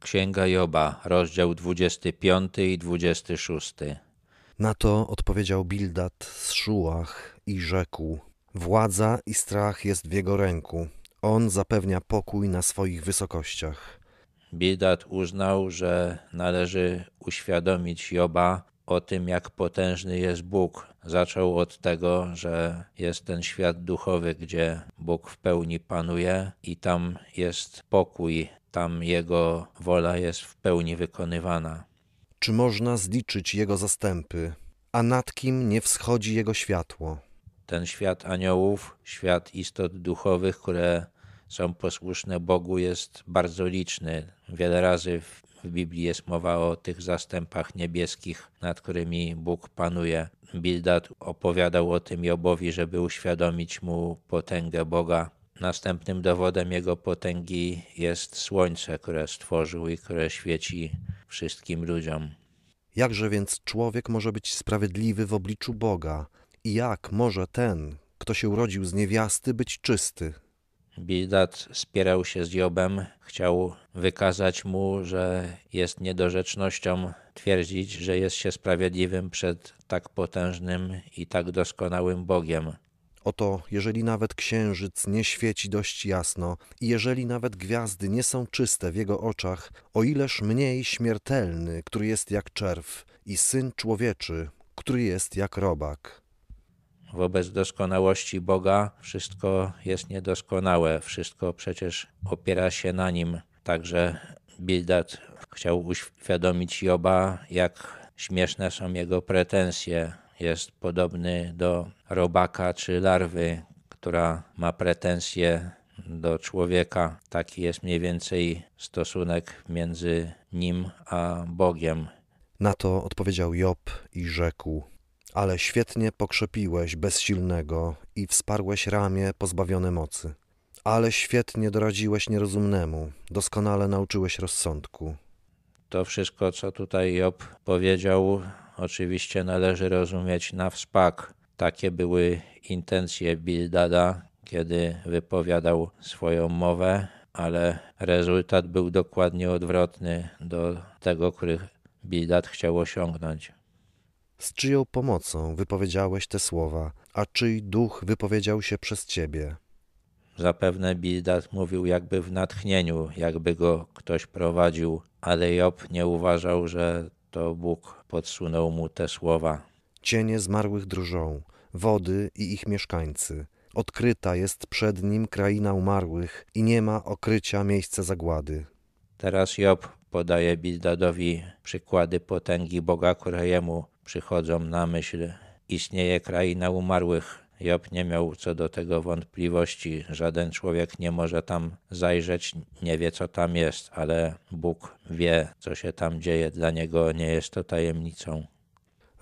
Księga Joba, rozdział 25 i 26. Na to odpowiedział Bildad z Szułach i rzekł: Władza i strach jest w jego ręku. On zapewnia pokój na swoich wysokościach. Bildad uznał, że należy uświadomić Joba o tym, jak potężny jest Bóg. Zaczął od tego, że jest ten świat duchowy, gdzie Bóg w pełni panuje i tam jest pokój, tam Jego wola jest w pełni wykonywana. Czy można zliczyć jego zastępy, a nad kim nie wschodzi jego światło? Ten świat aniołów, świat istot duchowych, które są posłuszne Bogu, jest bardzo liczny. Wiele razy w Biblii jest mowa o tych zastępach niebieskich, nad którymi Bóg panuje. Bildad opowiadał o tym Jobowi, żeby uświadomić mu potęgę Boga. Następnym dowodem jego potęgi jest słońce, które stworzył i które świeci wszystkim ludziom. Jakże więc człowiek może być sprawiedliwy w obliczu Boga? I jak może ten, kto się urodził z niewiasty, być czysty? Bildad spierał się z Jobem, chciał wykazać mu, że jest niedorzecznością twierdzić, że jest się sprawiedliwym przed tak potężnym i tak doskonałym Bogiem. Oto, jeżeli nawet księżyc nie świeci dość jasno i jeżeli nawet gwiazdy nie są czyste w jego oczach, o ileż mniej śmiertelny, który jest jak czerw i syn człowieczy, który jest jak robak. Wobec doskonałości Boga wszystko jest niedoskonałe, wszystko przecież opiera się na nim. Także Bildad chciał uświadomić Joba, jak śmieszne są jego pretensje. Jest podobny do robaka czy larwy, która ma pretensje do człowieka. Taki jest mniej więcej stosunek między nim a Bogiem. Na to odpowiedział Job i rzekł: ale świetnie pokrzepiłeś bezsilnego i wsparłeś ramię pozbawione mocy. Ale świetnie doradziłeś nierozumnemu, doskonale nauczyłeś rozsądku. To wszystko, co tutaj Job powiedział, oczywiście należy rozumieć na wspak. Takie były intencje Bildada, kiedy wypowiadał swoją mowę, ale rezultat był dokładnie odwrotny do tego, który Bildad chciał osiągnąć. Z czyją pomocą wypowiedziałeś te słowa, a czyj duch wypowiedział się przez ciebie? Zapewne Bildad mówił jakby w natchnieniu, jakby go ktoś prowadził, ale Job nie uważał, że to Bóg podsunął mu te słowa. Cienie zmarłych drżą, wody i ich mieszkańcy. Odkryta jest przed nim kraina umarłych i nie ma okrycia miejsca zagłady. Teraz Job podaje Bildadowi przykłady potęgi Boga, które jemu przychodzą na myśl. Istnieje kraina umarłych. Job nie miał co do tego wątpliwości. Żaden człowiek nie może tam zajrzeć, nie wie co tam jest, ale Bóg wie, co się tam dzieje. Dla niego nie jest to tajemnicą.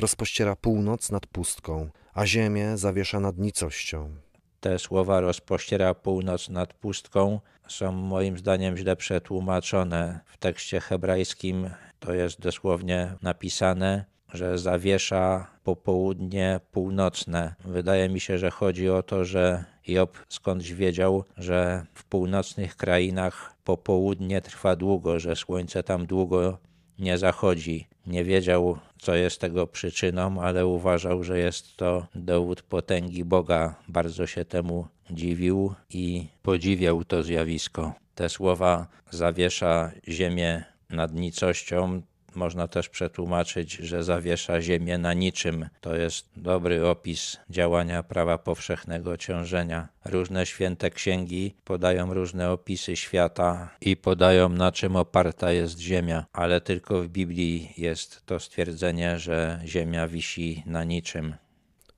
Rozpościera północ nad pustką, a ziemię zawiesza nad nicością. Te słowa rozpościera północ nad pustką są moim zdaniem źle przetłumaczone. W tekście hebrajskim to jest dosłownie napisane że zawiesza popołudnie północne. Wydaje mi się, że chodzi o to, że Job skądś wiedział, że w północnych krainach popołudnie trwa długo, że słońce tam długo nie zachodzi. Nie wiedział, co jest tego przyczyną, ale uważał, że jest to dowód potęgi Boga. Bardzo się temu dziwił i podziwiał to zjawisko. Te słowa zawiesza ziemię nad nicością można też przetłumaczyć, że zawiesza ziemię na niczym. To jest dobry opis działania prawa powszechnego ciążenia. Różne święte księgi podają różne opisy świata i podają na czym oparta jest ziemia, ale tylko w Biblii jest to stwierdzenie, że ziemia wisi na niczym.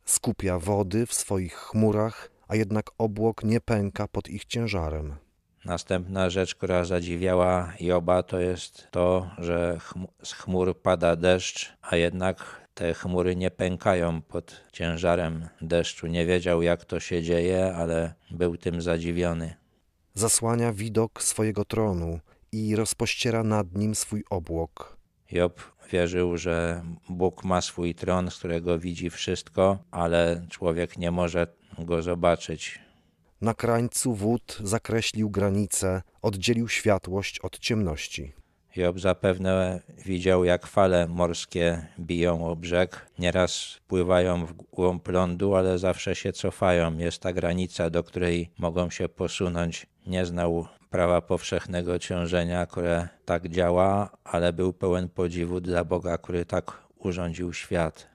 Skupia wody w swoich chmurach, a jednak obłok nie pęka pod ich ciężarem. Następna rzecz, która zadziwiała Joba, to jest to, że z chmur pada deszcz, a jednak te chmury nie pękają pod ciężarem deszczu. Nie wiedział, jak to się dzieje, ale był tym zadziwiony. Zasłania widok swojego tronu i rozpościera nad nim swój obłok. Job wierzył, że Bóg ma swój tron, z którego widzi wszystko, ale człowiek nie może go zobaczyć. Na krańcu wód zakreślił granice, oddzielił światłość od ciemności. Job zapewne widział, jak fale morskie biją o brzeg. Nieraz pływają w głąb lądu, ale zawsze się cofają. Jest ta granica, do której mogą się posunąć. Nie znał prawa powszechnego ciążenia, które tak działa, ale był pełen podziwu dla Boga, który tak urządził świat.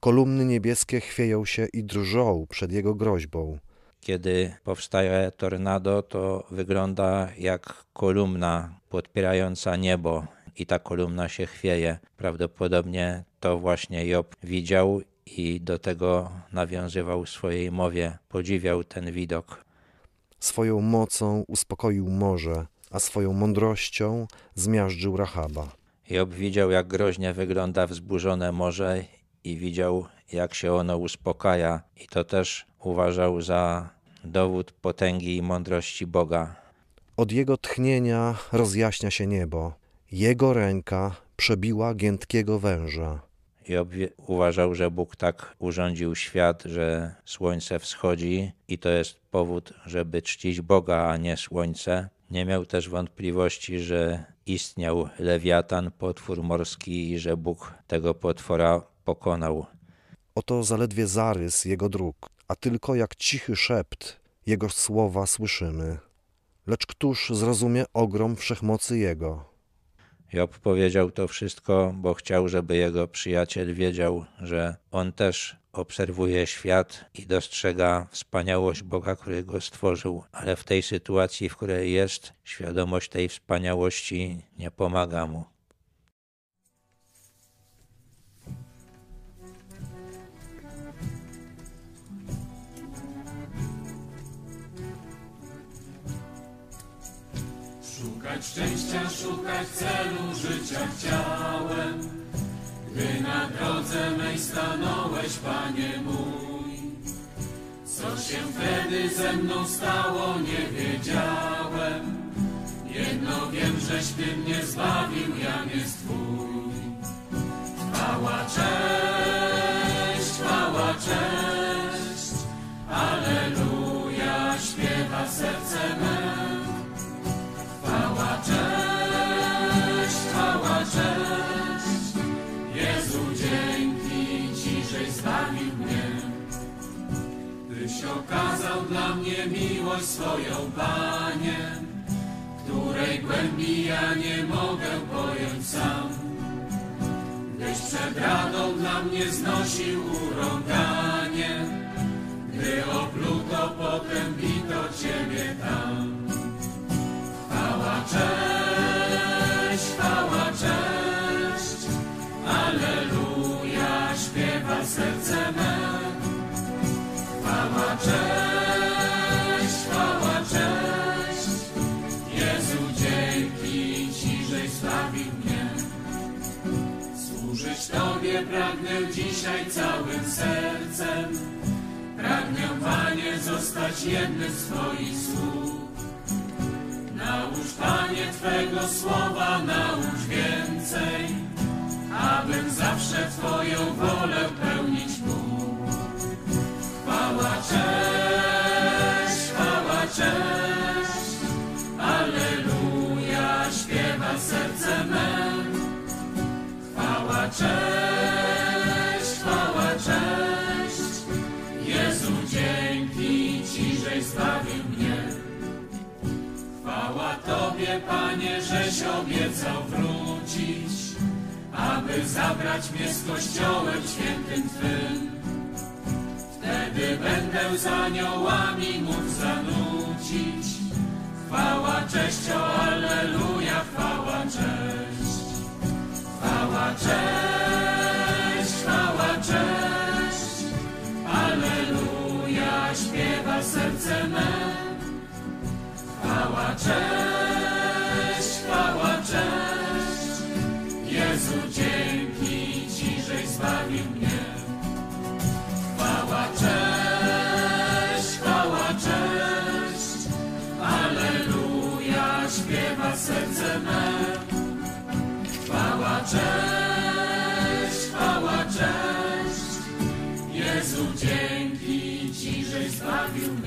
Kolumny niebieskie chwieją się i drżą przed jego groźbą. Kiedy powstaje tornado, to wygląda jak kolumna podpierająca niebo i ta kolumna się chwieje. Prawdopodobnie to właśnie Job widział i do tego nawiązywał w swojej mowie, podziwiał ten widok. Swoją mocą uspokoił morze, a swoją mądrością zmiażdżył Rahaba. Job widział, jak groźnie wygląda wzburzone morze i widział, jak się ono uspokaja, i to też uważał za dowód potęgi i mądrości Boga. Od jego tchnienia rozjaśnia się niebo. Jego ręka przebiła giętkiego węża. Job uważał, że Bóg tak urządził świat, że słońce wschodzi i to jest powód, żeby czcić Boga, a nie słońce. Nie miał też wątpliwości, że istniał lewiatan, potwór morski i że Bóg tego potwora pokonał. Oto zaledwie zarys jego dróg, a tylko jak cichy szept jego słowa słyszymy. Lecz któż zrozumie ogrom wszechmocy jego? Job powiedział to wszystko, bo chciał, żeby jego przyjaciel wiedział, że on też obserwuje świat i dostrzega wspaniałość Boga, który go stworzył, ale w tej sytuacji, w której jest, świadomość tej wspaniałości nie pomaga mu. Szczęścia, szukać celu życia chciałem, gdy na drodze mej stanąłeś, Panie mój. Co się wtedy ze mną stało, nie wiedziałem. Jedno wiem, żeś Ty mnie zbawił, ja nie Twój. Okazał dla mnie miłość swoją, Panie, której głębi ja nie mogę pojąć sam. Gdyś przed radą dla mnie znosił urąganie, gdy opluto, potem bito Ciebie tam. Chwała, pragnę dzisiaj całym sercem, pragnę, Panie, zostać jednym z Twoich słów. Naucz, Panie, Twego słowa, naucz więcej, abym zawsze Twoją wolę pełnić mógł. Chwała, cześć, chwała, cześć, Aleluja, śpiewa serce me. Chwała, cześć, Tobie, Panie, żeś obiecał wrócić, aby zabrać mnie z Kościołem świętym Twym. Wtedy będę z aniołami mógł zanucić. Chwała, cześć, o Alleluja, chwała, cześć. Chwała, cześć, chwała, cześć. Alleluja, śpiewa serce me. Chwała, cześć, śpiewa serce me. Chwała, cześć, chwała, cześć. Jezu, dzięki Ci, żeś zbawił mnie.